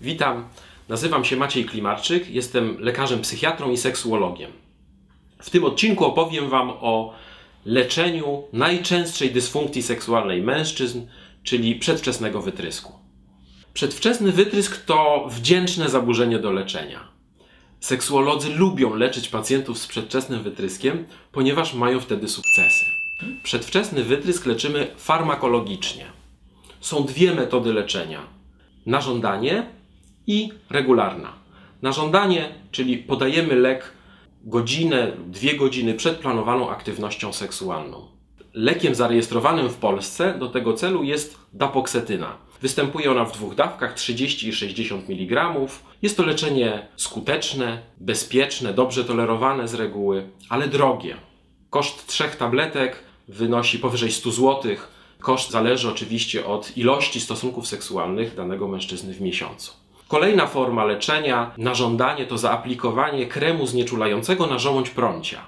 Witam, nazywam się Maciej Klimarczyk, jestem lekarzem psychiatrą i seksuologiem. W tym odcinku opowiem Wam o leczeniu najczęstszej dysfunkcji seksualnej mężczyzn, czyli przedwczesnego wytrysku. Przedwczesny wytrysk to wdzięczne zaburzenie do leczenia. Seksuolodzy lubią leczyć pacjentów z przedwczesnym wytryskiem, ponieważ mają wtedy sukcesy. Przedwczesny wytrysk leczymy farmakologicznie. Są dwie metody leczenia: na żądanie i regularna. Na żądanie, czyli podajemy lek godzinę dwie godziny przed planowaną aktywnością seksualną. Lekiem zarejestrowanym w Polsce do tego celu jest dapoksetyna. Występuje ona w dwóch dawkach 30 i 60 mg. Jest to leczenie skuteczne, bezpieczne, dobrze tolerowane z reguły, ale drogie. Koszt trzech tabletek wynosi powyżej 100 zł. Koszt zależy oczywiście od ilości stosunków seksualnych danego mężczyzny w miesiącu. Kolejna forma leczenia na żądanie to zaaplikowanie kremu znieczulającego na żołądź prącia.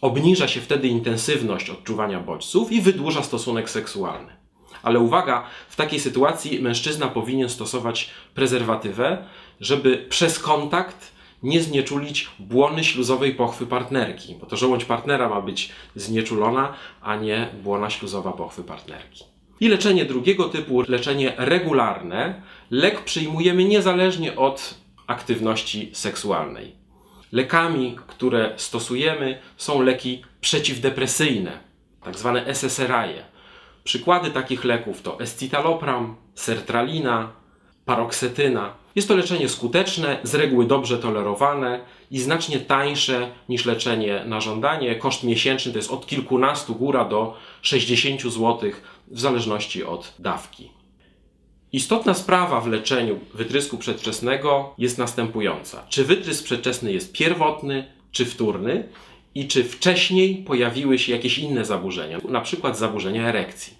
Obniża się wtedy intensywność odczuwania bodźców i wydłuża stosunek seksualny. Ale uwaga, w takiej sytuacji mężczyzna powinien stosować prezerwatywę, żeby przez kontakt nie znieczulić błony śluzowej pochwy partnerki, bo to żołądź partnera ma być znieczulona, a nie błona śluzowa pochwy partnerki. I leczenie drugiego typu, leczenie regularne, lek przyjmujemy niezależnie od aktywności seksualnej. Lekami, które stosujemy, są leki przeciwdepresyjne, tak zwane SSRI. Przykłady takich leków to escitalopram, sertralina, paroksetyna. Jest to leczenie skuteczne, z reguły dobrze tolerowane i znacznie tańsze niż leczenie na żądanie. Koszt miesięczny to jest od kilkunastu góra do 60 zł w zależności od dawki. Istotna sprawa w leczeniu wytrysku przedwczesnego jest następująca. Czy wytrysk przedwczesny jest pierwotny czy wtórny i czy wcześniej pojawiły się jakieś inne zaburzenia, na przykład zaburzenia erekcji.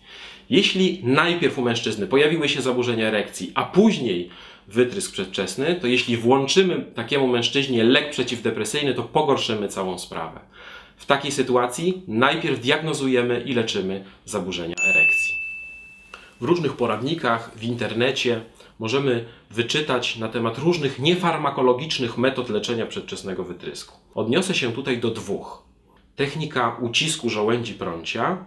Jeśli najpierw u mężczyzny pojawiły się zaburzenia erekcji, a później wytrysk przedwczesny, to jeśli włączymy takiemu mężczyźnie lek przeciwdepresyjny, to pogorszymy całą sprawę. W takiej sytuacji najpierw diagnozujemy i leczymy zaburzenia erekcji. W różnych poradnikach w internecie możemy wyczytać na temat różnych niefarmakologicznych metod leczenia przedwczesnego wytrysku. Odniosę się tutaj do dwóch. Technika ucisku żołędzi prącia,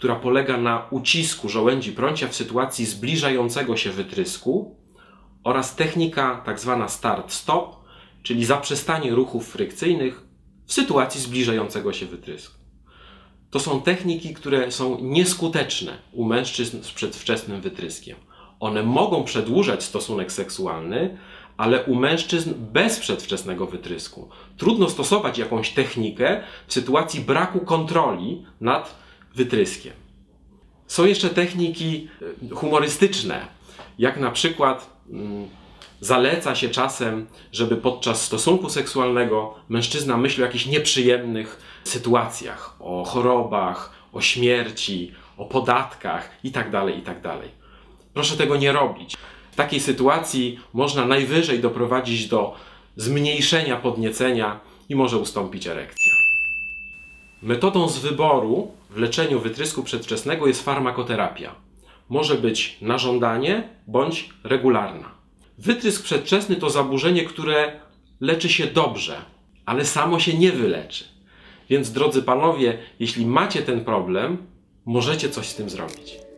która polega na ucisku żołędzi prącia w sytuacji zbliżającego się wytrysku oraz technika tak zwana start-stop, czyli zaprzestanie ruchów frykcyjnych w sytuacji zbliżającego się wytrysku. To są techniki, które są nieskuteczne u mężczyzn z przedwczesnym wytryskiem. One mogą przedłużać stosunek seksualny, ale u mężczyzn bez przedwczesnego wytrysku trudno stosować jakąś technikę w sytuacji braku kontroli nad wytryskiem. Są jeszcze techniki e, humorystyczne, jak na przykład mm, zaleca się czasem, żeby podczas stosunku seksualnego mężczyzna myślał o jakichś nieprzyjemnych sytuacjach, o chorobach, o śmierci, o podatkach itd., tak itd. Tak Proszę tego nie robić. W takiej sytuacji można najwyżej doprowadzić do zmniejszenia podniecenia i może ustąpić erekcja. Metodą z wyboru w leczeniu wytrysku przedwczesnego jest farmakoterapia. Może być na żądanie bądź regularna. Wytrysk przedwczesny to zaburzenie, które leczy się dobrze, ale samo się nie wyleczy. Więc drodzy panowie, jeśli macie ten problem, możecie coś z tym zrobić.